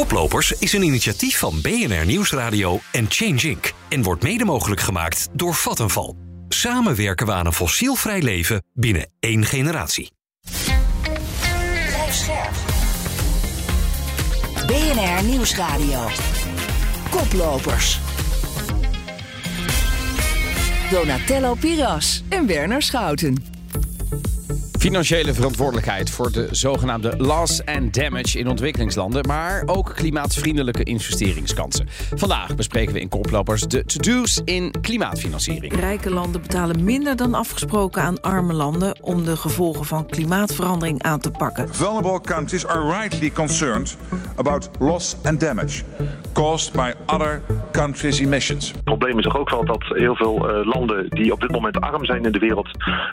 Koplopers is een initiatief van BNR Nieuwsradio en Change Inc. en wordt mede mogelijk gemaakt door Vattenval. Samen werken we aan een fossielvrij leven binnen één generatie. BNR Nieuwsradio. Koplopers. Donatello Piras en Werner Schouten. Financiële verantwoordelijkheid voor de zogenaamde loss and damage in ontwikkelingslanden, maar ook klimaatvriendelijke investeringskansen. Vandaag bespreken we in Koplopers de to-do's in klimaatfinanciering. Rijke landen betalen minder dan afgesproken aan arme landen om de gevolgen van klimaatverandering aan te pakken. Vulnerable countries are rightly concerned about loss and damage caused by other countries' emissions. Het probleem is toch ook wel dat heel veel eh, landen die op dit moment arm zijn in de wereld,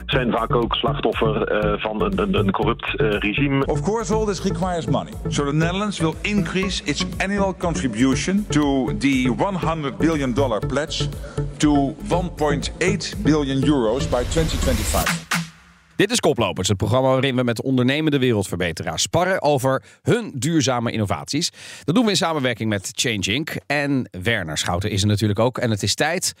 zijn vaak ook slachtoffer eh, van een, een, een corrupt eh, regime. Of course, all this requires money. So the Netherlands will increase its annual contribution to the 100 billion dollar pledge to 1.8 billion euros by 2025. Dit is Koplopers, het programma waarin we met ondernemende wereldverbeteraars sparren over hun duurzame innovaties. Dat doen we in samenwerking met Change Inc. En Werner Schouten is er natuurlijk ook. En het is tijd,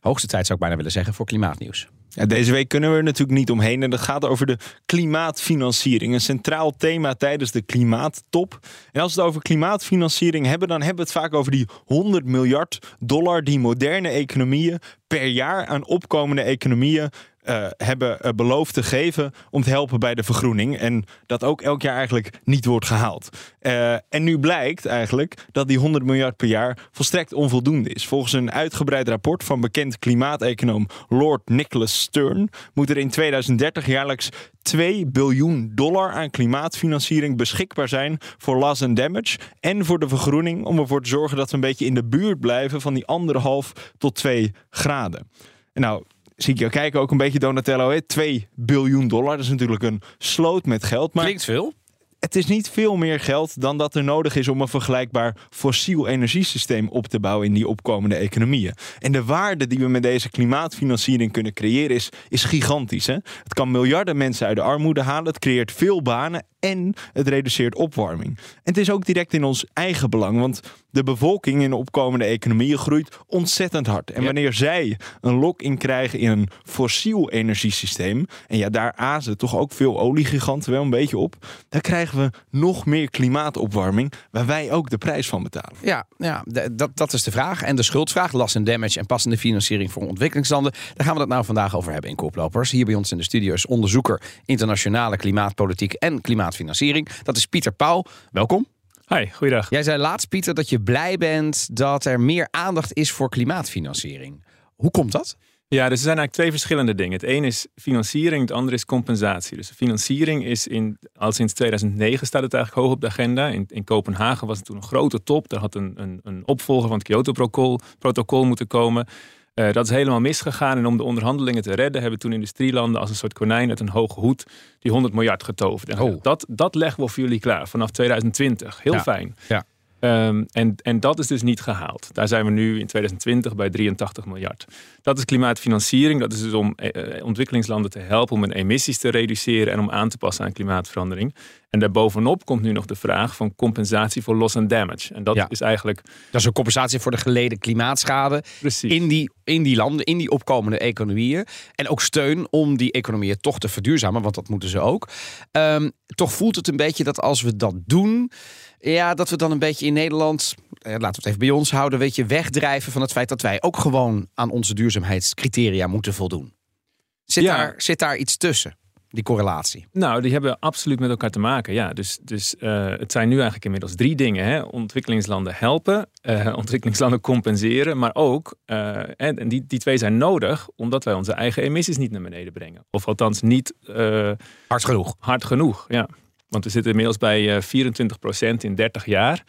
hoogste tijd zou ik bijna willen zeggen, voor klimaatnieuws. Deze week kunnen we er natuurlijk niet omheen. En dat gaat over de klimaatfinanciering. Een centraal thema tijdens de klimaattop. En als we het over klimaatfinanciering hebben, dan hebben we het vaak over die 100 miljard dollar die moderne economieën per jaar aan opkomende economieën uh, hebben uh, beloofd te geven om te helpen bij de vergroening. En dat ook elk jaar eigenlijk niet wordt gehaald. Uh, en nu blijkt eigenlijk dat die 100 miljard per jaar volstrekt onvoldoende is. Volgens een uitgebreid rapport van bekend klimaateconoom Lord Nicholas Stern moet er in 2030 jaarlijks 2 biljoen dollar aan klimaatfinanciering beschikbaar zijn voor loss and damage en voor de vergroening om ervoor te zorgen dat we een beetje in de buurt blijven van die anderhalf tot 2 graden. En nou, zie ik jou kijken ook een beetje Donatello. Hè? 2 biljoen dollar, dat is natuurlijk een sloot met geld. Maar Klinkt veel. Het is niet veel meer geld dan dat er nodig is om een vergelijkbaar fossiel energiesysteem op te bouwen in die opkomende economieën. En de waarde die we met deze klimaatfinanciering kunnen creëren is, is gigantisch. Hè? Het kan miljarden mensen uit de armoede halen, het creëert veel banen en het reduceert opwarming. En het is ook direct in ons eigen belang, want de bevolking in de opkomende economieën groeit ontzettend hard. En wanneer zij een lock-in krijgen in een fossiel energiesysteem, en ja, daar azen toch ook veel oliegiganten wel een beetje op, dan krijgen we nog meer klimaatopwarming, waar wij ook de prijs van betalen. Ja, ja dat, dat is de vraag. En de schuldvraag, last and damage en passende financiering voor ontwikkelingslanden. Daar gaan we het nou vandaag over hebben in Koplopers. Hier bij ons in de studio is onderzoeker internationale klimaatpolitiek en klimaatfinanciering. Dat is Pieter Pauw. Welkom. Hi, goeiedag. Jij zei laatst, Pieter, dat je blij bent dat er meer aandacht is voor klimaatfinanciering. Hoe komt dat? Ja, dus er zijn eigenlijk twee verschillende dingen. Het een is financiering, het andere is compensatie. Dus financiering is in, al sinds 2009 staat het eigenlijk hoog op de agenda. In, in Kopenhagen was het toen een grote top. Daar had een, een, een opvolger van het Kyoto-protocol protocol moeten komen. Uh, dat is helemaal misgegaan. En om de onderhandelingen te redden, hebben toen industrielanden als een soort konijn uit een hoge hoed die 100 miljard getoverd. En Oh. dat, dat leggen we voor jullie klaar vanaf 2020. Heel Ja. fijn. Ja. Um, en, en dat is dus niet gehaald. Daar zijn we nu in 2020 bij 83 miljard. Dat is klimaatfinanciering. Dat is dus om eh, ontwikkelingslanden te helpen om hun emissies te reduceren en om aan te passen aan klimaatverandering. En daarbovenop komt nu nog de vraag van compensatie voor loss and damage. En dat Ja. is eigenlijk Dat is een compensatie voor de geleden klimaatschade precies. in die, in die landen, in die opkomende economieën. En ook steun om die economieën toch te verduurzamen, want dat moeten ze ook. Ehm, toch voelt het een beetje dat als we dat doen, ja, dat we dan een beetje in Nederland, eh, laten we het even bij ons houden, weet je, wegdrijven van het feit dat wij ook gewoon aan onze duurzaamheidscriteria moeten voldoen. Zit, Ja. daar, zit daar iets tussen, die correlatie? Nou, die hebben absoluut met elkaar te maken. Ja, dus, dus eh, het zijn nu eigenlijk inmiddels drie dingen. Hè? Ontwikkelingslanden helpen, eh, ontwikkelingslanden compenseren, maar ook, eh, en en die, die twee zijn nodig omdat wij onze eigen emissies niet naar beneden brengen. Of althans niet Hard genoeg. hard genoeg. Ja. Want we zitten inmiddels bij eh 24% in 30 jaar.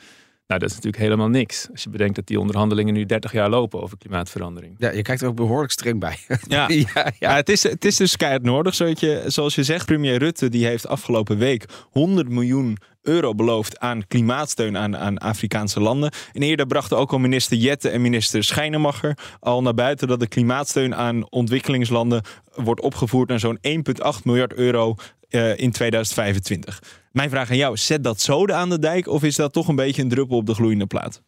Nou, dat is natuurlijk helemaal niks. Als je bedenkt dat die onderhandelingen nu 30 jaar lopen over klimaatverandering. Ja, je kijkt er ook behoorlijk streng bij. Ja. ja, ja. Ja, het is, het is dus keihard nodig. Zoals je, zoals je zegt, premier Rutte die heeft afgelopen week 100 miljoen euro beloofd aan klimaatsteun aan, aan Afrikaanse landen. En eerder brachten ook al minister Jette en minister Schijnemacher al naar buiten dat de klimaatsteun aan ontwikkelingslanden wordt opgevoerd naar zo'n 1,8 miljard euro eh, in 2025. Mijn vraag aan jou, zet dat zoden aan de dijk of is dat toch een beetje een druppel op de gloeiende plaat?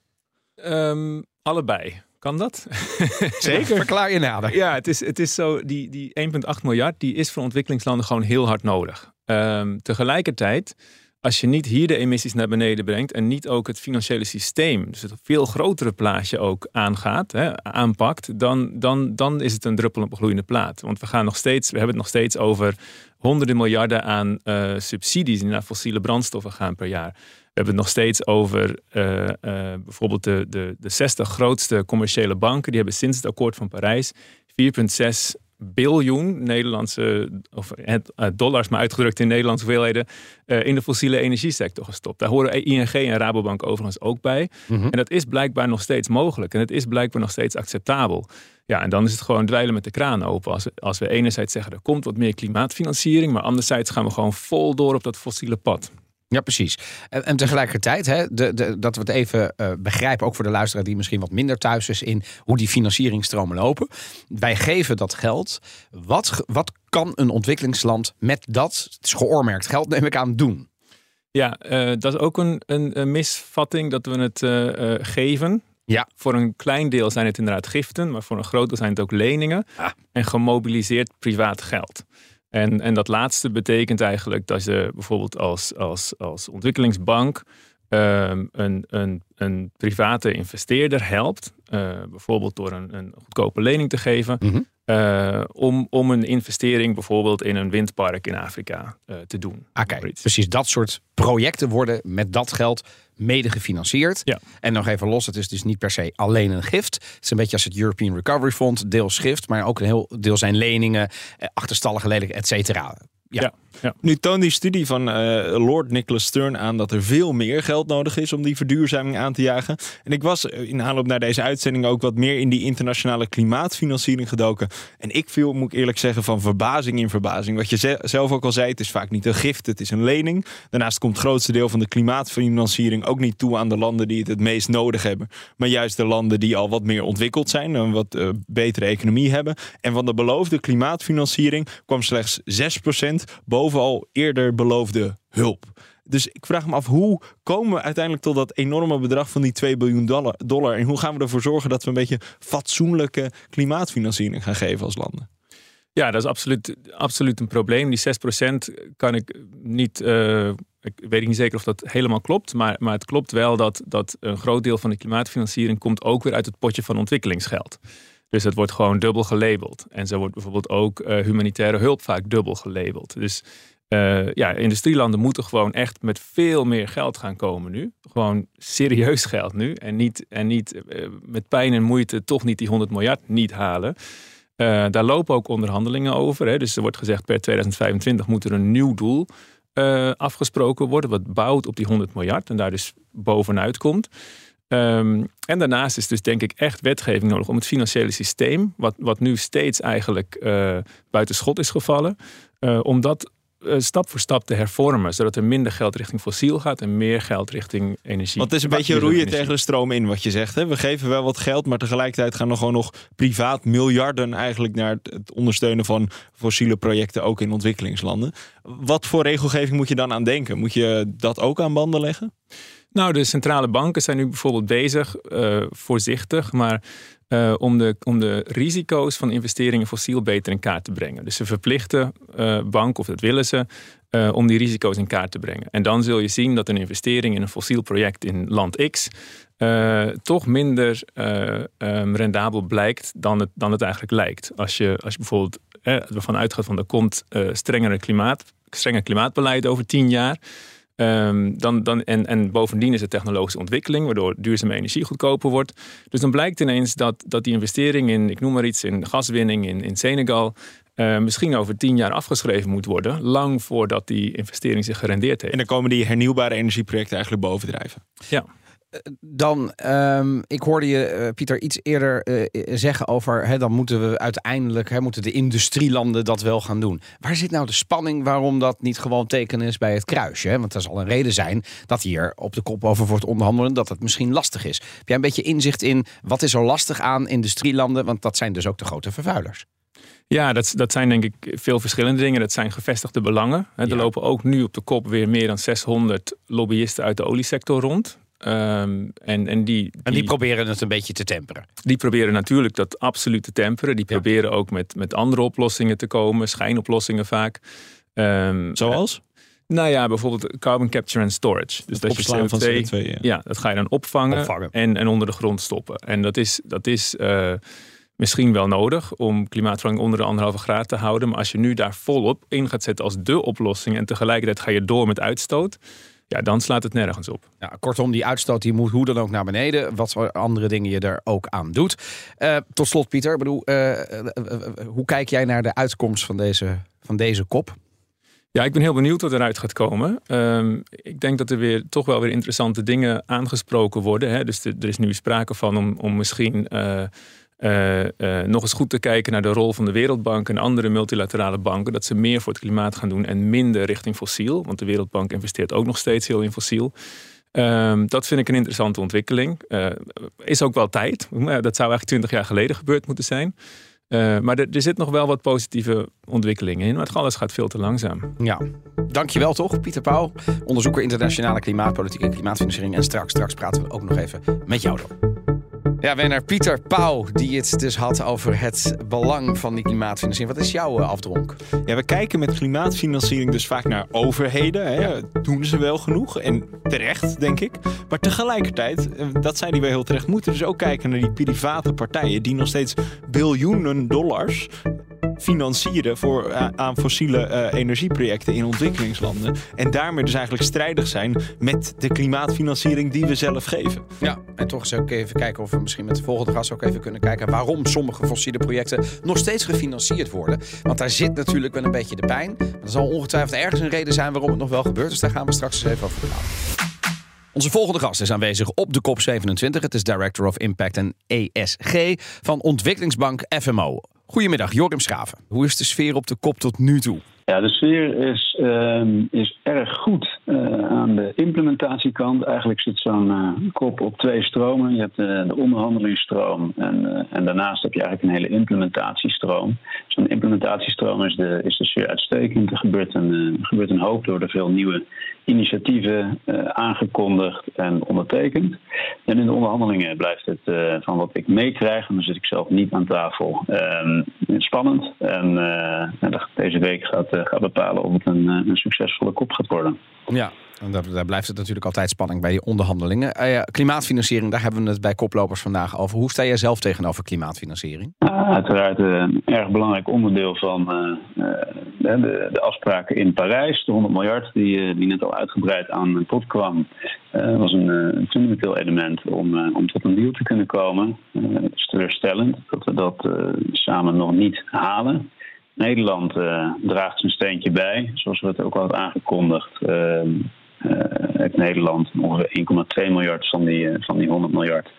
Ehm, allebei. Kan dat? Zeker. Verklaar je nader. Ja, het is, het is zo, die, die 1,8 miljard die is voor ontwikkelingslanden gewoon heel hard nodig. Ehm, tegelijkertijd, als je niet hier de emissies naar beneden brengt en niet ook het financiële systeem, dus het veel grotere plaatje ook aangaat, hè, aanpakt, dan, dan, dan is het een druppel op een gloeiende plaat. Want we gaan nog steeds, we hebben het nog steeds over honderden miljarden aan eh, subsidies die naar fossiele brandstoffen gaan per jaar. We hebben het nog steeds over uh, uh, bijvoorbeeld de, de, de 60 grootste commerciële banken. Die hebben sinds het akkoord van Parijs 4,6 biljoen Nederlandse, of dollars, maar uitgedrukt in Nederlandse hoeveelheden, uh, in de fossiele energiesector gestopt. Daar horen ING en Rabobank overigens ook bij. Mm -hmm. En dat is blijkbaar nog steeds mogelijk. En het is blijkbaar nog steeds acceptabel. Ja, en dan is het gewoon dweilen met de kraan open. Als, als we enerzijds zeggen er komt wat meer klimaatfinanciering, maar anderzijds gaan we gewoon vol door op dat fossiele pad. Ja, precies. En, en tegelijkertijd, hè, de, de, dat we het even uh, begrijpen, ook voor de luisteraar die misschien wat minder thuis is in hoe die financieringstromen lopen. Wij geven dat geld. Wat, wat kan een ontwikkelingsland met dat, het is geoormerkt geld, neem ik aan, doen? Ja, uh, dat is ook een, een, een, misvatting dat we het uh, geven. Ja. Voor een klein deel zijn het inderdaad giften, maar voor een groot deel zijn het ook leningen ah. en gemobiliseerd privaat geld. En, en dat laatste betekent eigenlijk dat je bijvoorbeeld als, als, als ontwikkelingsbank um, een, een, een private investeerder helpt, uh, bijvoorbeeld door een, een goedkope lening te geven, -hmm. Uh, om, om een investering bijvoorbeeld in een windpark in Afrika uh, te doen. Okay, precies dat soort projecten worden met dat geld mede gefinancierd. Ja. En nog even los, het is dus niet per se alleen een gift. Het is een beetje als het European Recovery Fund, deels gift, maar ook een heel deel zijn leningen, achterstallige leningen, et cetera. Ja. ja. Nu toont die studie van uh, Lord Nicholas Stern aan dat er veel meer geld nodig is om die verduurzaming aan te jagen. En ik was in aanloop naar deze uitzending ook wat meer in die internationale klimaatfinanciering gedoken. En ik viel, moet ik eerlijk zeggen, van verbazing in verbazing. Wat je zelf ook al zei, het is vaak niet een gift, het is een lening. Daarnaast komt het grootste deel van de klimaatfinanciering ook niet toe aan de landen die het het meest nodig hebben. Maar juist de landen die al wat meer ontwikkeld zijn en een wat uh, betere economie hebben. En van de beloofde klimaatfinanciering kwam slechts 6% boven bovenal eerder beloofde hulp. Dus ik vraag me af, hoe komen we uiteindelijk tot dat enorme bedrag van die 2 biljoen dollar? En hoe gaan we ervoor zorgen dat we een beetje fatsoenlijke klimaatfinanciering gaan geven als landen? Ja, dat is absoluut, absoluut een probleem. Die 6% kan ik niet. Uh, ik weet niet zeker of dat helemaal klopt. Maar, maar het klopt wel dat, dat een groot deel van de klimaatfinanciering komt ook weer uit het potje van ontwikkelingsgeld. Dus het wordt gewoon dubbel gelabeld. En zo wordt bijvoorbeeld ook uh, humanitaire hulp vaak dubbel gelabeld. Dus uh, ja, industrielanden moeten gewoon echt met veel meer geld gaan komen nu. Gewoon serieus geld nu. En niet, en niet uh, met pijn en moeite toch niet die 100 miljard niet halen. daar lopen ook onderhandelingen over. Hè. Dus er wordt gezegd per 2025 moet er een nieuw doel afgesproken worden. Wat bouwt op die 100 miljard en daar dus bovenuit komt. Um, en daarnaast is dus denk ik echt wetgeving nodig om het financiële systeem, wat, wat nu steeds eigenlijk uh, buiten schot is gevallen, uh, om dat uh, stap voor stap te hervormen, zodat er minder geld richting fossiel gaat en meer geld richting energie. Want het is een beetje roeien tegen de stroom in wat je zegt. Hè? We geven wel wat geld, maar tegelijkertijd gaan er gewoon nog privaat miljarden eigenlijk naar het ondersteunen van fossiele projecten ook in ontwikkelingslanden. Wat voor regelgeving moet je dan aan denken? Moet je dat ook aan banden leggen? Nou, de centrale banken zijn nu bijvoorbeeld bezig, uh, voorzichtig, maar uh, om, de, om de risico's van investeringen fossiel beter in kaart te brengen. Dus ze verplichten uh, banken, of dat willen ze, om die risico's in kaart te brengen. En dan zul je zien dat een investering in een fossiel project in land X toch minder um, rendabel blijkt dan het, dan het eigenlijk lijkt. Als je, als je bijvoorbeeld ervan uitgaat van er komt strengere klimaat, strenger klimaatbeleid over tien jaar. Um, dan, dan, en, en bovendien is er technologische ontwikkeling, waardoor duurzame energie goedkoper wordt. Dus dan blijkt ineens dat, dat die investering in, ik noem maar iets, in gaswinning in, in Senegal, uh, misschien over tien jaar afgeschreven moet worden, lang voordat die investering zich gerendeerd heeft. En dan komen die hernieuwbare energieprojecten eigenlijk bovendrijven. Ja dan, um, ik hoorde je, uh, Pieter, iets eerder uh, zeggen over, hè, dan moeten we uiteindelijk, hè, moeten de industrielanden dat wel gaan doen. Waar zit nou de spanning waarom dat niet gewoon tekenen is bij het kruisje? Hè? Want er zal een reden zijn dat hier op de kop over wordt onderhandelen, dat het misschien lastig is. Heb jij een beetje inzicht in wat is er lastig aan industrielanden? Want dat zijn dus ook de grote vervuilers. Ja, dat, dat zijn denk ik veel verschillende dingen. Dat zijn gevestigde belangen. Er Ja. lopen ook nu op de kop weer meer dan 600 lobbyisten uit de oliesector rond. Ehm, en, en, die, En die proberen het een beetje te temperen. die proberen natuurlijk dat absoluut te temperen. Die proberen ook met, met andere oplossingen te komen, schijnoplossingen vaak. Ehm, Zoals? nou ja, bijvoorbeeld carbon capture and storage. Dus dat je Opslaan van CO2, CO2. ja. ja, dat ga je dan opvangen, Opvangen. En, en onder de grond stoppen. En dat is, dat is eh, misschien wel nodig om klimaatverandering onder de anderhalve graad te houden. Maar als je nu daar volop in gaat zetten als de oplossing en tegelijkertijd ga je door met uitstoot, ja, dan slaat het nergens op. Ja, kortom, die uitstoot die moet hoe dan ook naar beneden. Wat voor andere dingen je er ook aan doet. Eh, tot slot, Pieter. Bedoel, eh, eh, hoe kijk jij naar de uitkomst van deze, van deze kop? Ja, ik ben heel benieuwd wat eruit gaat komen. Ehm, ik denk dat er weer toch wel weer interessante dingen aangesproken worden. Hè. Dus de- er is nu sprake van om, om misschien eh, eh, nog eens goed te kijken naar de rol van de Wereldbank en andere multilaterale banken. Dat ze meer voor het klimaat gaan doen en minder richting fossiel. Want de Wereldbank investeert ook nog steeds heel in fossiel. Ehm, dat vind ik een interessante ontwikkeling. Eh, is ook wel tijd. Dat zou eigenlijk twintig jaar geleden gebeurd moeten zijn. Maar er, er zit nog wel wat positieve ontwikkelingen in. Maar het alles gaat veel te langzaam. Ja, dankjewel toch, Pieter Pauw, onderzoeker internationale klimaatpolitiek en klimaatfinanciering. En straks, straks praten we ook nog even met jou door. Ja, Wenner, Pieter Pauw, die het dus had over het belang van die klimaatfinanciering. Wat is jouw eh, afdronk? Ja, we kijken met klimaatfinanciering dus vaak naar overheden. Hè. Doen ze wel genoeg? En terecht, denk ik. Maar tegelijkertijd, eh, dat zei hij wel heel terecht, moeten we dus ook kijken naar die private partijen die nog steeds biljoenen dollars financieren voor, eh, aan fossiele eh, energieprojecten in ontwikkelingslanden. En daarmee dus eigenlijk strijdig zijn met de klimaatfinanciering die we zelf geven. Ja, en toch eens ook even kijken of we misschien met de volgende gast ook even kunnen kijken waarom sommige fossiele projecten nog steeds gefinancierd worden. Want daar zit natuurlijk wel een beetje de pijn. Maar er zal ongetwijfeld ergens een reden zijn waarom het nog wel gebeurt. Dus daar gaan we straks eens even over praten. Onze volgende gast is aanwezig op de COP27. Het is Director of Impact en ESG van ontwikkelingsbank FMO. Goedemiddag, Jorim Schaven. Hoe is de sfeer op de kop tot nu toe? Ja, de sfeer is, ehm, is erg goed eh, aan de implementatiekant. Eigenlijk zit zo'n eh, kop op twee stromen. Je hebt eh, de onderhandelingsstroom en, en daarnaast heb je eigenlijk een hele implementatiestroom. Zo'n implementatiestroom is de, is de sfeer uitstekend. Er gebeurt een, er gebeurt een hoop door er veel nieuwe initiatieven eh, aangekondigd en ondertekend. En in de onderhandelingen blijft het eh, van wat ik meekrijg, en dan zit ik zelf niet aan tafel, ehm, spannend. En eh, deze week gaat, bepalen of het een, een succesvolle kop gaat worden. Ja, daar, daar blijft het natuurlijk altijd spanning bij die onderhandelingen. Eh, klimaatfinanciering, daar hebben we het bij koplopers vandaag over. Hoe sta jij zelf tegenover klimaatfinanciering? Uiteraard eh, een erg belangrijk onderdeel van eh, de, de afspraken in Parijs. De 100 miljard die, die net al uitgebreid aan bod kwam, eh, was een, fundamenteel element om, om tot een deal te kunnen komen. Het is teleurstellend dat we dat samen nog niet halen. Nederland draagt zijn steentje bij, zoals we het ook al hadden aangekondigd. eh, eh, heeft Nederland ongeveer 1,2 miljard van die, eh, van die 100 miljard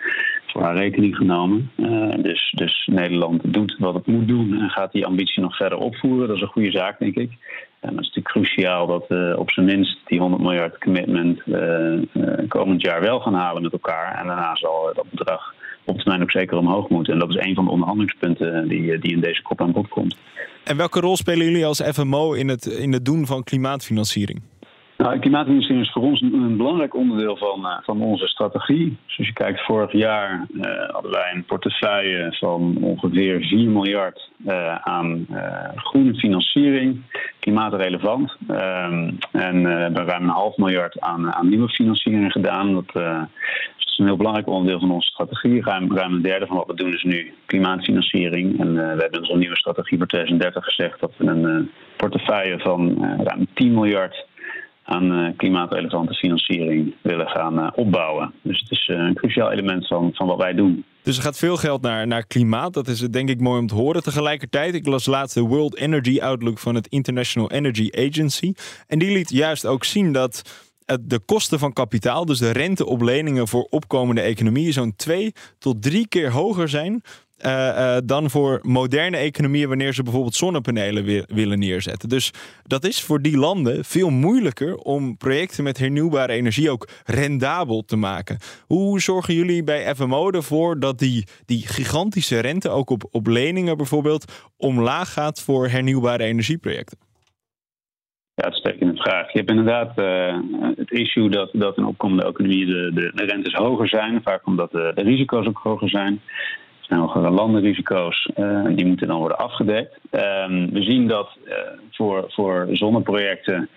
voor haar rekening genomen. Eh, dus, dus Nederland doet wat het moet doen en gaat die ambitie nog verder opvoeren. Dat is een goede zaak, denk ik. En het is natuurlijk cruciaal dat we op zijn minst die 100 miljard commitment eh, eh, komend jaar wel gaan halen met elkaar. En daarna zal dat bedrag op termijn ook zeker omhoog moeten. En dat is een van de onderhandelingspunten die, die in deze kop aan bod komt. En welke rol spelen jullie als FMO in het, in het doen van klimaatfinanciering? Nou, is voor ons een, belangrijk onderdeel van, eh, van onze strategie. Dus als je kijkt, vorig jaar eh, hadden wij een portefeuille van ongeveer 4 miljard eh, aan groene financiering, klimaatrelevant. Ehm, en we hebben ruim een half miljard aan, aan nieuwe financiering gedaan. Dat, is een heel belangrijk onderdeel van onze strategie. Ruim, ruim een derde van wat we doen is nu klimaatfinanciering. En we hebben onze nieuwe strategie voor 2030 gezegd dat we een portefeuille van ruim 10 miljard aan eh, klimaatrelevante financiering willen gaan eh, opbouwen. Dus het is eh, een cruciaal element van, van wat wij doen. Dus er gaat veel geld naar, naar klimaat. Dat is denk ik mooi om te horen. Tegelijkertijd, ik las laatst de World Energy Outlook van het International Energy Agency. En die liet juist ook zien dat de kosten van kapitaal, dus de rente op leningen voor opkomende economieën, zo'n twee tot drie keer hoger zijn eh, eh, dan voor moderne economieën wanneer ze bijvoorbeeld zonnepanelen wi- willen neerzetten. Dus dat is voor die landen veel moeilijker om projecten met hernieuwbare energie ook rendabel te maken. Hoe zorgen jullie bij FMO ervoor dat die, die gigantische rente ook op, op leningen bijvoorbeeld omlaag gaat voor hernieuwbare energieprojecten? Ja, uitstekende vraag. Je hebt inderdaad uh, het issue dat, dat in opkomende economieën de, de, rentes hoger zijn. Vaak omdat de risico's ook hoger zijn. Hogere landenrisico's. Uh, die moeten dan worden afgedekt. Uh, we zien dat uh, voor, voor zonneprojecten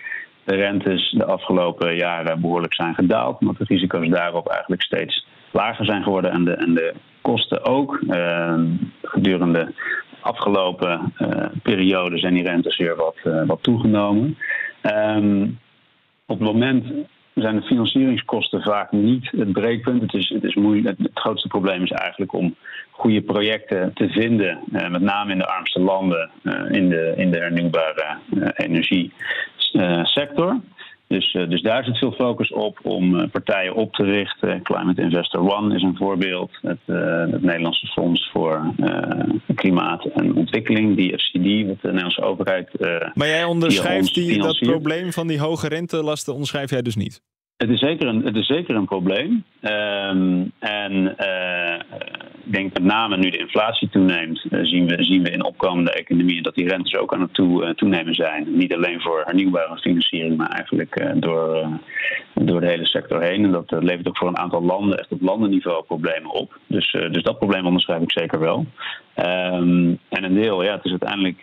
de rentes de afgelopen jaren behoorlijk zijn gedaald. Omdat de risico's daarop eigenlijk steeds lager zijn geworden. En de, en de kosten ook. Ehm, gedurende afgelopen uh, periode zijn die rentes weer wat, wat toegenomen. Um, op het moment zijn de financieringskosten vaak niet het breekpunt. Het, is, het, is moeilijk, het, grootste probleem is eigenlijk om goede projecten te vinden, uh, met name in de armste landen, in, de, in de hernieuwbare energiesector. Dus, uh, dus daar zit veel focus op om uh, partijen op te richten. Climate Investor One is een voorbeeld. Het, uh, het Nederlandse Fonds voor Klimaat en Ontwikkeling, die FCD, wat de Nederlandse overheid. maar jij onderschrijft die, dat probleem van die hoge rentelasten, onderschrijf jij dus niet? Het is zeker een, het is zeker een probleem. Um, en ik denk met name nu de inflatie toeneemt, uh, zien, we, zien we in opkomende economieën dat die rentes ook aan het toe, uh, toenemen zijn. Niet alleen voor hernieuwbare financiering, maar eigenlijk door, door de hele sector heen. En dat levert ook voor een aantal landen echt op landenniveau problemen op. Dus, dus dat probleem onderschrijf ik zeker wel. Um, en een deel, ja, het is uiteindelijk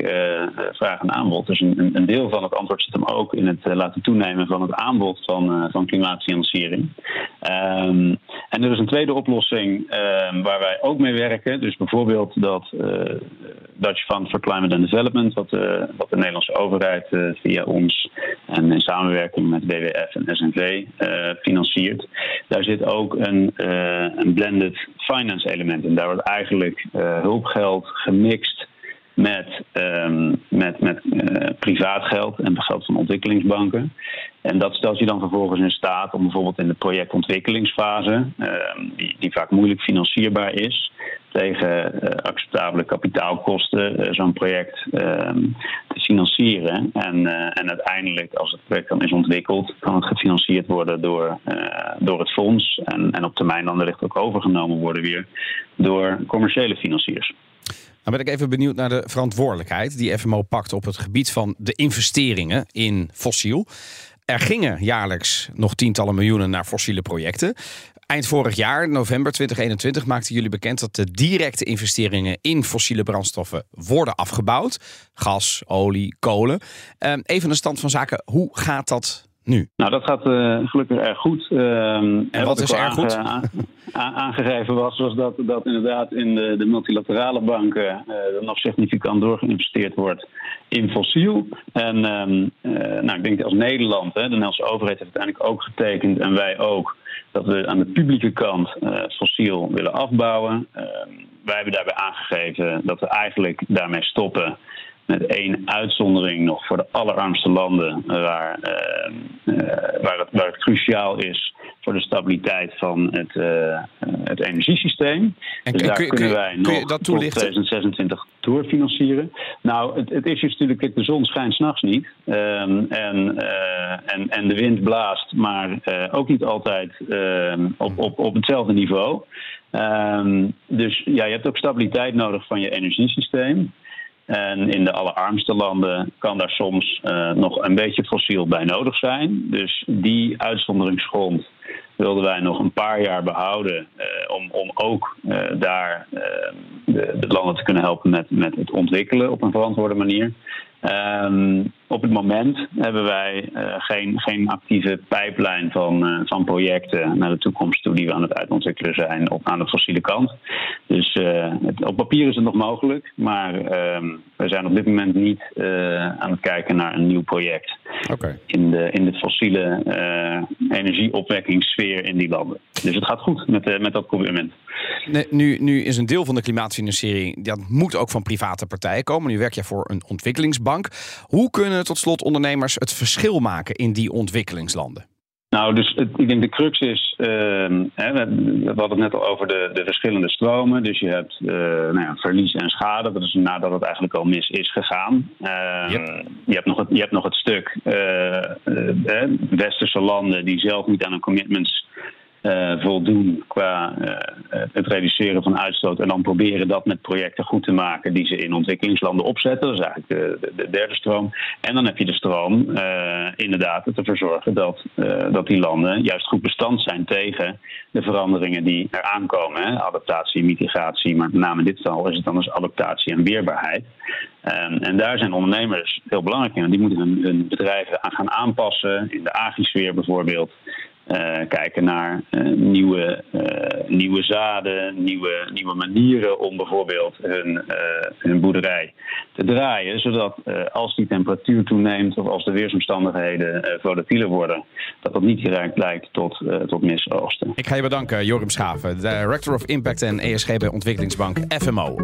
vraag en aanbod. Dus een, een, deel van het antwoord zit hem ook in het laten toenemen van het aanbod van, van klimaatfinanciering. Um, en er is een tweede oplossing waar wij ook mee werken. Dus bijvoorbeeld dat uh, Dutch Fund for Climate and Development, wat, uh, wat de Nederlandse overheid uh, via ons en in samenwerking met WWF en SNV financiert. Daar zit ook een, een blended finance element in. Daar wordt eigenlijk hulpgeld gemixt met, um, met, met uh, privaat geld en geld van ontwikkelingsbanken. En dat stelt je dan vervolgens in staat om bijvoorbeeld in de projectontwikkelingsfase, uh, die, die, vaak moeilijk financierbaar is, tegen uh, acceptabele kapitaalkosten zo'n project ehm, te financieren. En, eh, en uiteindelijk, als het project dan is ontwikkeld, kan het gefinancierd worden door, eh, door het fonds. En, en op termijn dan wellicht ook overgenomen worden weer door commerciële financiers. Dan ben ik even benieuwd naar de verantwoordelijkheid die FMO pakt op het gebied van de investeringen in fossiel. Er gingen jaarlijks nog tientallen miljoenen naar fossiele projecten. Eind vorig jaar, november 2021, maakten jullie bekend dat de directe investeringen in fossiele brandstoffen worden afgebouwd. Gas, olie, kolen. Even een stand van zaken. Hoe gaat dat nu? Nou, dat gaat uh, gelukkig erg goed. Um, en wat is erg goed? Aange, aangegeven was, was dat, dat inderdaad in de, de multilaterale banken uh, er nog significant doorgeïnvesteerd wordt in fossiel. En um, uh, nou, ik denk als Nederland, hè, de Nederlandse overheid heeft uiteindelijk ook getekend en wij ook dat we aan de publieke kant fossiel willen afbouwen. Uh, wij hebben daarbij aangegeven dat we eigenlijk daarmee stoppen. Met één uitzondering nog voor de allerarmste landen, waar, uh, waar, het, waar het cruciaal is voor de stabiliteit van het, het energiesysteem. En dus daar kun, kunnen kun, wij kun nog dat tot toelichten? 2026 doorfinancieren. Nou, het, het is natuurlijk, de zon schijnt s'nachts niet. Um, en, en, en de wind blaast, maar ook niet altijd um, op, op, op hetzelfde niveau. Um, dus ja, je hebt ook stabiliteit nodig van je energiesysteem. En in de allerarmste landen kan daar soms uh, nog een beetje fossiel bij nodig zijn. Dus die uitzonderingsgrond wilden wij nog een paar jaar behouden. Uh, om, om ook uh, daar de, de, landen te kunnen helpen met, met het ontwikkelen op een verantwoorde manier. Um, op het moment hebben wij uh, geen, geen actieve pijplijn van, uh, van projecten naar de toekomst toe die we aan het uitontwikkelen zijn op, aan de fossiele kant. Dus uh, het, op papier is het nog mogelijk, maar we zijn op dit moment niet aan het kijken naar een nieuw project okay. in, de, in de fossiele energieopwekkingssfeer in die landen. Dus het gaat goed met, met dat commitment. Nee, nu, nu is een deel van de klimaatfinanciering, dat moet ook van private partijen komen. Nu werk je voor een ontwikkelingsbank. Hoe kunnen tot slot ondernemers het verschil maken in die ontwikkelingslanden? Nou, dus het, ik denk de crux is, ehm, hè, we, we hadden het net al over de, de verschillende stromen. Dus je hebt eh, nou ja, verlies en schade, dat is nadat het eigenlijk al mis is gegaan. Ehm, je, hebt nog het, je hebt nog het stuk eh, eh, westerse landen die zelf niet aan hun commitments eh, voldoen qua eh, het reduceren van uitstoot. En dan proberen dat met projecten goed te maken die ze in ontwikkelingslanden opzetten. Dat is eigenlijk de, de, de derde stroom. En dan heb je de stroom uh, inderdaad ervoor zorgen dat, dat die landen juist goed bestand zijn tegen de veranderingen die er aankomen. Hè? Adaptatie, mitigatie, maar met name in dit geval is het dan dus adaptatie en weerbaarheid. En, daar zijn ondernemers heel belangrijk in. Die moeten hun, hun bedrijven aan gaan aanpassen. In de agrisfeer bijvoorbeeld. Uh, kijken naar uh, nieuwe, uh, nieuwe zaden, nieuwe, nieuwe manieren om bijvoorbeeld hun, hun boerderij te draaien. Zodat als die temperatuur toeneemt of als de weersomstandigheden volatieler worden, dat dat niet direct leidt tot, tot misoogsten. Ik ga je bedanken, Jorim Schaven, Director of Impact en ESG bij Ontwikkelingsbank FMO.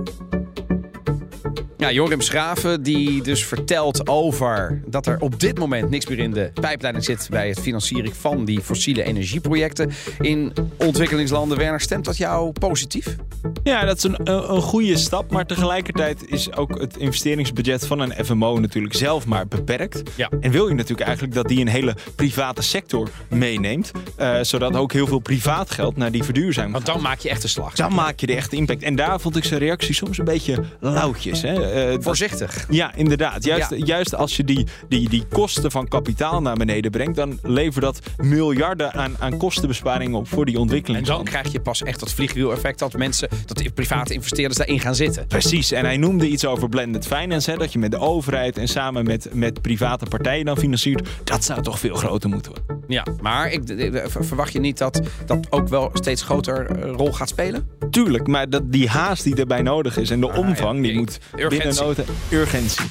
Ja, Jorim Schraven die dus vertelt over dat er op dit moment niks meer in de pijpleiding zit bij het financieren van die fossiele energieprojecten in ontwikkelingslanden. Werner, stemt dat jou positief? Ja, dat is een, een goede stap, maar tegelijkertijd is ook het investeringsbudget van een FMO natuurlijk zelf maar beperkt. Ja. En wil je natuurlijk eigenlijk dat die een hele private sector meeneemt, uh, zodat ook heel veel privaat geld naar die verduurzaming Want dan maak je echt een slag. Dan maak je de echte impact. En daar vond ik zijn reactie soms een beetje lauwtjes. Hè? Uh, Voorzichtig. Ja, inderdaad. Juist, ja. juist als je die, die, die kosten van kapitaal naar beneden brengt, dan levert dat miljarden aan, aan kostenbesparingen op voor die ontwikkeling. En dan krijg je pas echt dat vliegwiel-effect dat mensen, dat private investeerders daarin gaan zitten. Precies. En hij noemde iets over blended finance, hè, dat je met de overheid en samen met, met private partijen dan financiert. Dat zou toch veel groter moeten worden. Ja, maar ik, verwacht je niet dat dat ook wel steeds groter rol gaat spelen? Tuurlijk, maar dat, die haast die erbij nodig is en de ah, omvang, ja, die moet binnen noten urgentie.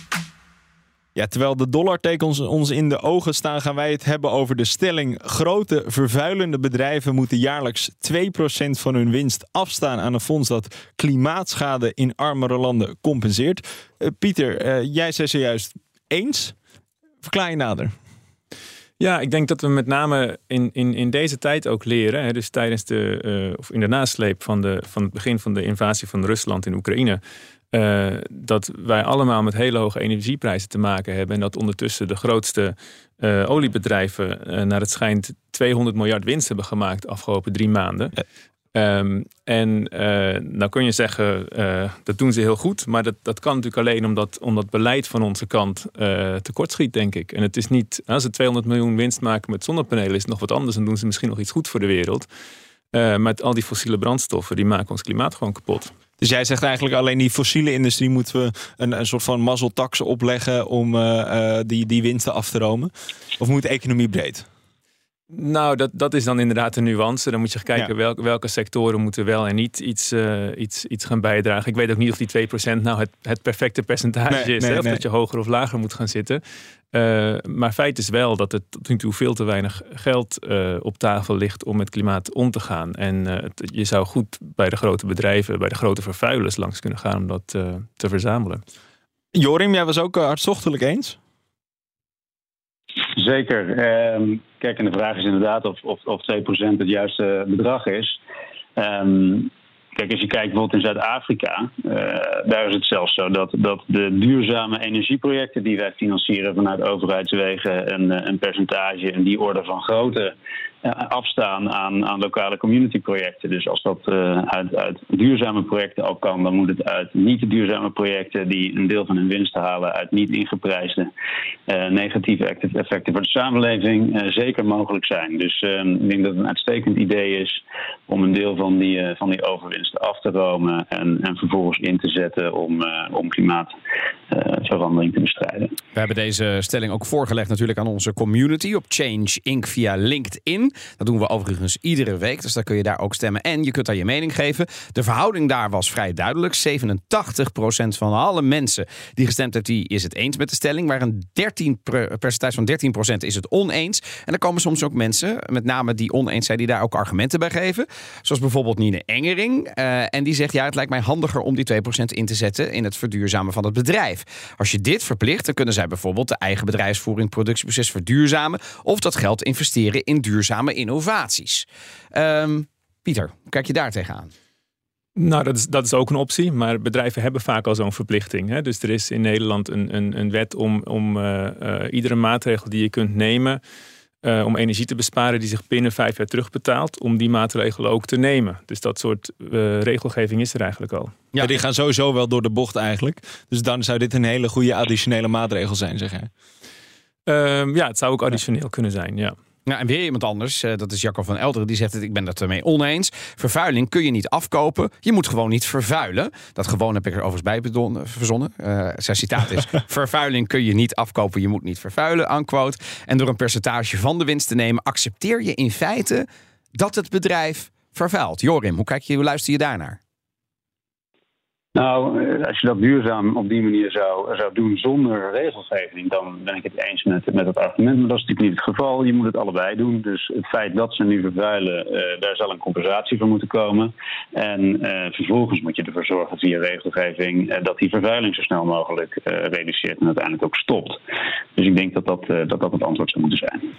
Ja, terwijl de dollartekens ons in de ogen staan, gaan wij het hebben over de stelling: grote vervuilende bedrijven moeten jaarlijks 2% van hun winst afstaan aan een fonds dat klimaatschade in armere landen compenseert. Uh, Pieter, uh, jij zei zojuist eens. Verklaar je nader. Ja, ik denk dat we met name in, in, in deze tijd ook leren, hè, dus tijdens de, uh, of in de nasleep van, de, van het begin van de invasie van Rusland in Oekraïne, uh, dat wij allemaal met hele hoge energieprijzen te maken hebben. En dat ondertussen de grootste uh, oliebedrijven naar het schijnt 200 miljard winst hebben gemaakt de afgelopen drie maanden. Um, en nou kun je zeggen, dat doen ze heel goed. Maar dat, dat kan natuurlijk alleen omdat, omdat beleid van onze kant tekortschiet, denk ik. En het is niet, als ze 200 miljoen winst maken met zonnepanelen, is het nog wat anders. Dan doen ze misschien nog iets goed voor de wereld. met al die fossiele brandstoffen, die maken ons klimaat gewoon kapot. Dus jij zegt eigenlijk alleen die fossiele industrie moeten we een, een soort van mazzeltax opleggen om uh, uh, die, die winsten af te romen? Of moet de economie breed? Nou, dat, dat is dan inderdaad de nuance. Dan moet je kijken ja. welke, welke sectoren moeten wel en niet iets, uh, iets, iets gaan bijdragen. Ik weet ook niet of die 2% nou het, het perfecte percentage nee, is. Nee, hè? Of nee. dat je hoger of lager moet gaan zitten. Uh, maar feit is wel dat er tot nu toe veel te weinig geld uh, op tafel ligt om met klimaat om te gaan. En je zou goed bij de grote bedrijven, bij de grote vervuilers langs kunnen gaan om dat te verzamelen. Jorim, jij was ook hartstochtelijk eens? Zeker. Um, kijk, en de vraag is inderdaad of, of, of 2% het juiste bedrag is. Um, Kijk, als je kijkt bijvoorbeeld in Zuid-Afrika, uh, daar is het zelfs zo dat, dat de duurzame energieprojecten die wij financieren vanuit overheidswegen een, een percentage in die orde van grootte afstaan aan, aan lokale communityprojecten. Dus als dat uh, uit, uit duurzame projecten al kan, dan moet het uit niet duurzame projecten die een deel van hun winst halen uit niet ingeprijsde negatieve effecten voor de samenleving zeker mogelijk zijn. Dus ik denk dat het een uitstekend idee is om een deel van die, van die overwinst af te romen en, en vervolgens in te zetten om, om klimaatverandering te bestrijden. We hebben deze stelling ook voorgelegd natuurlijk aan onze community op Change Inc. via LinkedIn. Dat doen we overigens iedere week, dus dan kun je daar ook stemmen. En je kunt daar je mening geven. De verhouding daar was vrij duidelijk. 87% van alle mensen die gestemd hebben, die is het eens met de stelling. Maar een 13 percentage van 13% is het oneens. En er komen soms ook mensen, met name die oneens zijn, die daar ook argumenten bij geven. Zoals bijvoorbeeld Nine Engering. Uh, en die zegt, ja, het lijkt mij handiger om die 2% in te zetten in het verduurzamen van het bedrijf. Als je dit verplicht, dan kunnen zij bijvoorbeeld de eigen bedrijfsvoering, productieproces verduurzamen of dat geld investeren in duurzame innovaties. Ehm, Pieter, hoe kijk je daar tegenaan? Nou, dat is, dat is ook een optie, maar bedrijven hebben vaak al zo'n verplichting. Hè? Dus er is in Nederland een, een, een wet om, om uh, uh, iedere maatregel die je kunt nemen uh, om energie te besparen die zich binnen vijf jaar terugbetaalt, om die maatregelen ook te nemen. Dus dat soort regelgeving is er eigenlijk al. Ja, die gaan sowieso wel door de bocht eigenlijk. Dus dan zou dit een hele goede additionele maatregel zijn, zeg jij? Ehm, ja, het zou ook additioneel kunnen zijn, ja. Nou, en weer iemand anders, uh, dat is Jacco van Elderen, die zegt het, ik ben het ermee oneens. Vervuiling kun je niet afkopen. Je moet gewoon niet vervuilen. Dat gewoon heb ik er overigens bij bedon, verzonnen. Uh, zijn citaat is, vervuiling kun je niet afkopen, je moet niet vervuilen, unquote. En door een percentage van de winst te nemen, accepteer je in feite dat het bedrijf vervuilt. Jorim, hoe kijk je, hoe luister je daarnaar? Nou, als je dat duurzaam op die manier zou, zou doen zonder regelgeving, dan ben ik het eens met, met het argument. Maar dat is natuurlijk niet het geval. Je moet het allebei doen. Dus het feit dat ze nu vervuilen, uh, daar zal een compensatie voor moeten komen. En uh, vervolgens moet je ervoor zorgen via regelgeving uh, dat die vervuiling zo snel mogelijk reduceert en uiteindelijk ook stopt. Dus ik denk dat dat, dat, dat het antwoord zou moeten zijn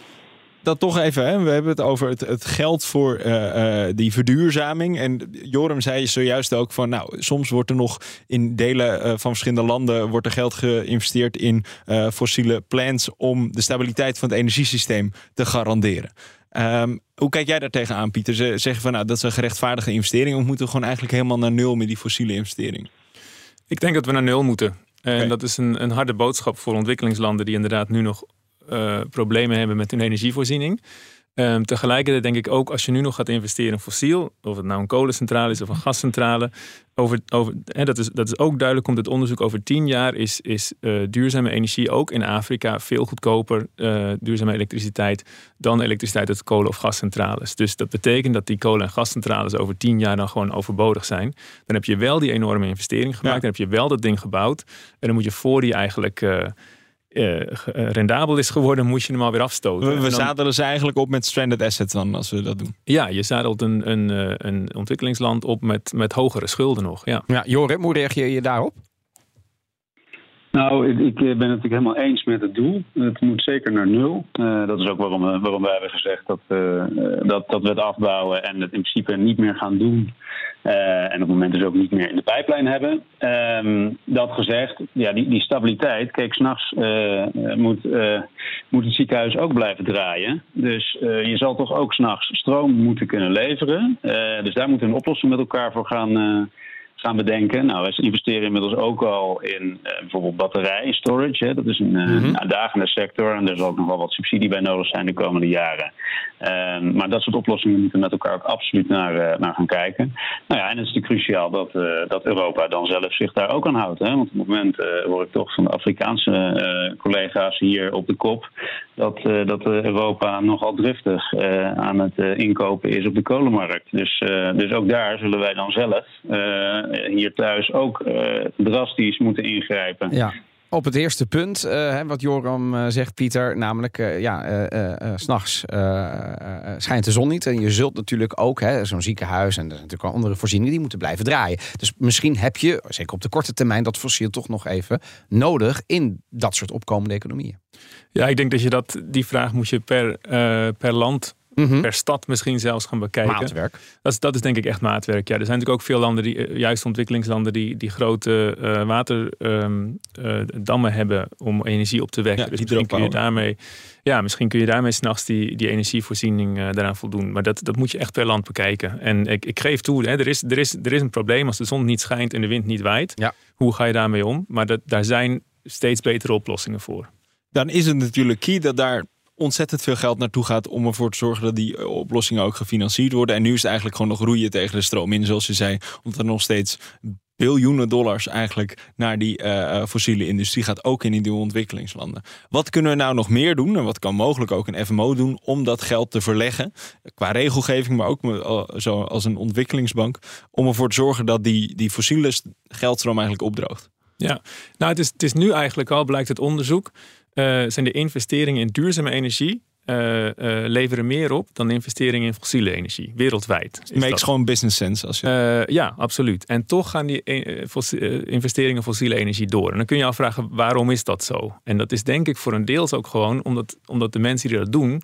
dat toch even, hè? we hebben het over het, het geld voor uh, uh, die verduurzaming. En Joram zei zojuist ook van, nou, soms wordt er nog in delen uh, van verschillende landen wordt er geld geïnvesteerd in fossiele plants om de stabiliteit van het energiesysteem te garanderen. Um, hoe kijk jij daar tegenaan, Pieter? Ze zeggen van, nou, dat is een gerechtvaardige investering, of moeten we gewoon eigenlijk helemaal naar nul met die fossiele investering? Ik denk dat we naar nul moeten. En okay. dat is een, een harde boodschap voor ontwikkelingslanden die inderdaad nu nog uh, problemen hebben met hun energievoorziening. Um, tegelijkertijd denk ik ook, als je nu nog gaat investeren in fossiel, of het nou een kolencentrale is of een gascentrale, over, over, hè, dat, is, dat is ook duidelijk, komt het onderzoek over tien jaar, is, is uh, duurzame energie ook in Afrika veel goedkoper, uh, duurzame elektriciteit, dan elektriciteit uit kolen- of gascentrales. Dus dat betekent dat die kolen- en gascentrales over tien jaar dan gewoon overbodig zijn. Dan heb je wel die enorme investering gemaakt, ja. dan heb je wel dat ding gebouwd, en dan moet je voor die eigenlijk... Uh, uh, rendabel is geworden, moet je hem alweer afstoten. We, we dan, zadelen ze eigenlijk op met stranded assets dan, als we dat doen. Ja, je zadelt een, een, een ontwikkelingsland op met, met hogere schulden nog. Ja, ja Jorim, hoe reageer je daarop? Nou, ik, ik, ben het natuurlijk helemaal eens met het doel. Het moet zeker naar nul. Uh, dat is ook waarom, waarom wij hebben gezegd dat, uh, dat, dat we het afbouwen en het in principe niet meer gaan doen. Uh, en op het moment dus ook niet meer in de pijplijn hebben. Um, dat gezegd, ja, die, die stabiliteit. Kijk, s'nachts moet, moet het ziekenhuis ook blijven draaien. Dus je zal toch ook s'nachts stroom moeten kunnen leveren. dus daar moeten we een oplossing met elkaar voor gaan gaan bedenken. Nou, wij investeren inmiddels ook al in uh, bijvoorbeeld batterij storage. Hè. Dat is een, uh, mm-hmm. een uitdagende sector en er zal ook nog wel wat subsidie bij nodig zijn de komende jaren. Uh, maar dat soort oplossingen moeten we met elkaar ook absoluut naar, uh, naar gaan kijken. Nou ja, en het is natuurlijk cruciaal dat, dat Europa dan zelf zich daar ook aan houdt. Hè. Want op het moment hoor ik toch van de Afrikaanse collega's hier op de kop dat, dat Europa nogal driftig aan het inkopen is op de kolenmarkt. Dus, dus ook daar zullen wij dan zelf hier thuis ook uh, drastisch moeten ingrijpen. Ja. Op het eerste punt, uh, wat Joram uh, zegt, Pieter, namelijk, uh, ja, s'nachts schijnt de zon niet. En je zult natuurlijk ook, zo'n ziekenhuis en er zijn natuurlijk andere voorzieningen, die moeten blijven draaien. Dus misschien heb je, zeker op de korte termijn, dat fossiel toch nog even nodig in dat soort opkomende economieën. Ja, ik denk dat je dat, die vraag moet je per, per land Mm -hmm. per stad misschien zelfs gaan bekijken. Maatwerk. Dat is, dat is denk ik echt maatwerk. Ja, er zijn natuurlijk ook veel landen, die, juist ontwikkelingslanden, die, die grote uh, waterdammen um, uh, hebben om energie op te wekken. Ja, dus misschien kun je daarmee, ja, misschien kun je daarmee s'nachts die, die energievoorziening uh, daaraan voldoen. Maar dat, dat moet je echt per land bekijken. En ik, ik geef toe, hè, er, is, er, is, er is een probleem als de zon niet schijnt en de wind niet waait. Ja. Hoe ga je daarmee om? Maar dat, daar zijn steeds betere oplossingen voor. Dan is het natuurlijk key dat daar ontzettend veel geld naartoe gaat om ervoor te zorgen dat die oplossingen ook gefinancierd worden. En nu is het eigenlijk gewoon nog roeien tegen de stroom in, zoals je zei, omdat er nog steeds biljoenen dollars eigenlijk naar die uh, fossiele industrie gaat, ook in die nieuwe ontwikkelingslanden. Wat kunnen we nou nog meer doen en wat kan mogelijk ook een FMO doen om dat geld te verleggen, qua regelgeving, maar ook zo als een ontwikkelingsbank, om ervoor te zorgen dat die, die fossiele geldstroom eigenlijk opdroogt? Ja, nou het is, het is nu eigenlijk al, blijkt het onderzoek, zijn de investeringen in duurzame energie eh, eh, leveren meer op dan investeringen in fossiele energie, wereldwijd. Is Makes dat. gewoon business sense. Als je... Eh, ja, absoluut. En toch gaan die eh, eh, investeringen in fossiele energie door. En dan kun je afvragen, waarom is dat zo? En dat is denk ik voor een deels ook gewoon omdat, omdat de mensen die dat doen,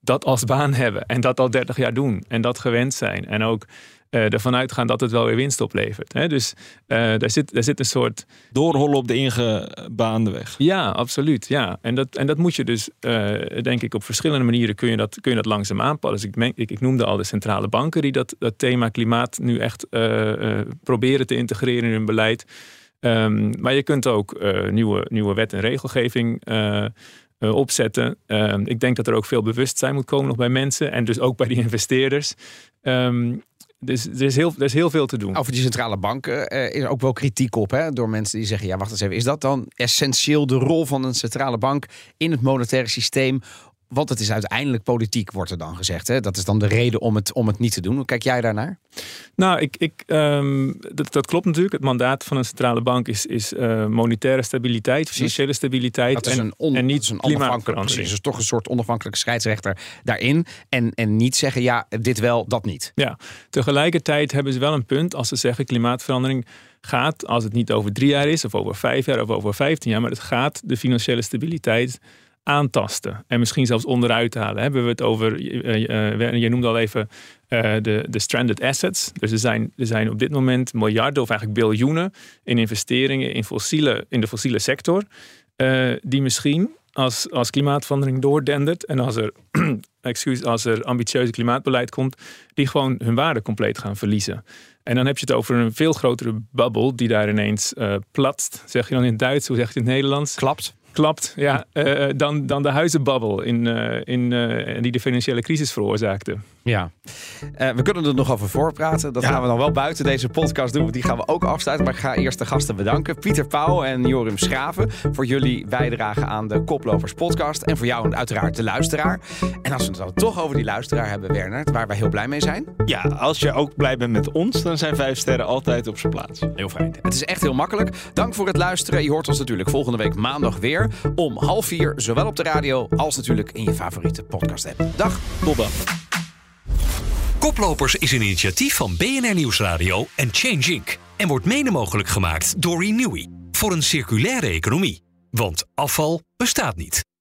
dat als baan hebben. En dat al 30 jaar doen. En dat gewend zijn. En ook eh, ervan uitgaan dat het wel weer winst oplevert. Hè? Dus eh, daar, zit, daar zit een soort Doorrollen op de ingebaande weg. ja, absoluut. Ja. En, dat, en dat moet je dus, eh, denk ik, op verschillende manieren kun je dat, kun je dat langzaam aanpassen. Dus ik, ik, ik noemde al de centrale banken die dat, dat thema klimaat nu echt proberen te integreren in hun beleid. Ehm, maar je kunt ook nieuwe, nieuwe wet en regelgeving opzetten. Ehm, ik denk dat er ook veel bewustzijn moet komen nog bij mensen en dus ook bij die investeerders. Ehm, dus er is, heel, er is heel veel te doen. Over die centrale banken eh, is ook wel kritiek op hè, door mensen die zeggen: ja, wacht eens even, is dat dan essentieel de rol van een centrale bank in het monetaire systeem? Want het is uiteindelijk politiek, wordt er dan gezegd. Hè? Dat is dan de reden om het, om het niet te doen. Hoe kijk jij daarnaar? Nou, ik, ik, ehm, dat, dat klopt natuurlijk. Het mandaat van een centrale bank is, is eh, monetaire stabiliteit, financiële stabiliteit. Dat is en, een, on, en niet dat is een onafhankelijk, precies, dus toch een soort onafhankelijke scheidsrechter daarin. En, en niet zeggen, ja, dit wel, dat niet. Ja, tegelijkertijd hebben ze wel een punt als ze zeggen klimaatverandering gaat, als het niet over drie jaar is, of over vijf jaar, of over vijftien jaar, maar het gaat de financiële stabiliteit aantasten. En misschien zelfs onderuit halen. Hebben we het over, eh, eh, je noemde al even eh, de, de stranded assets. Dus er zijn, er zijn op dit moment miljarden of eigenlijk biljoenen in investeringen in, fossiele, in de fossiele sector. die misschien als, als klimaatverandering doordendert en als er, excuus, als er ambitieuze klimaatbeleid komt, die gewoon hun waarde compleet gaan verliezen. En dan heb je het over een veel grotere bubbel die daar ineens eh, platst. Zeg je dan in het Duits, hoe zeg je het in het Nederlands? Klapt. Klapt, ja. eh, dan, dan de huizenbubbel in, eh, in, eh, die de financiële crisis veroorzaakte. Ja. Eh, we kunnen er nog over voorpraten. Dat gaan we dan wel buiten deze podcast doen. want Die gaan we ook afsluiten. Maar ik ga eerst de gasten bedanken. Pieter Pauw en Jorim Schraven. Voor jullie bijdrage aan de Koplopers podcast. En voor jou uiteraard de luisteraar. En als we het dan toch over die luisteraar hebben, Werner. Waar wij heel blij mee zijn. Ja, als je ook blij bent met ons, dan zijn vijf sterren altijd op zijn plaats. Heel fijn. Het is echt heel makkelijk. Dank voor het luisteren. Je hoort ons natuurlijk volgende week maandag weer. Om half vier, zowel op de radio als natuurlijk in je favoriete podcast app. Dag. Tot dan. Koplopers is een initiatief van BNR Nieuwsradio en Change Inc. En wordt mede mogelijk gemaakt door Renewy. Voor een circulaire economie. Want afval bestaat niet.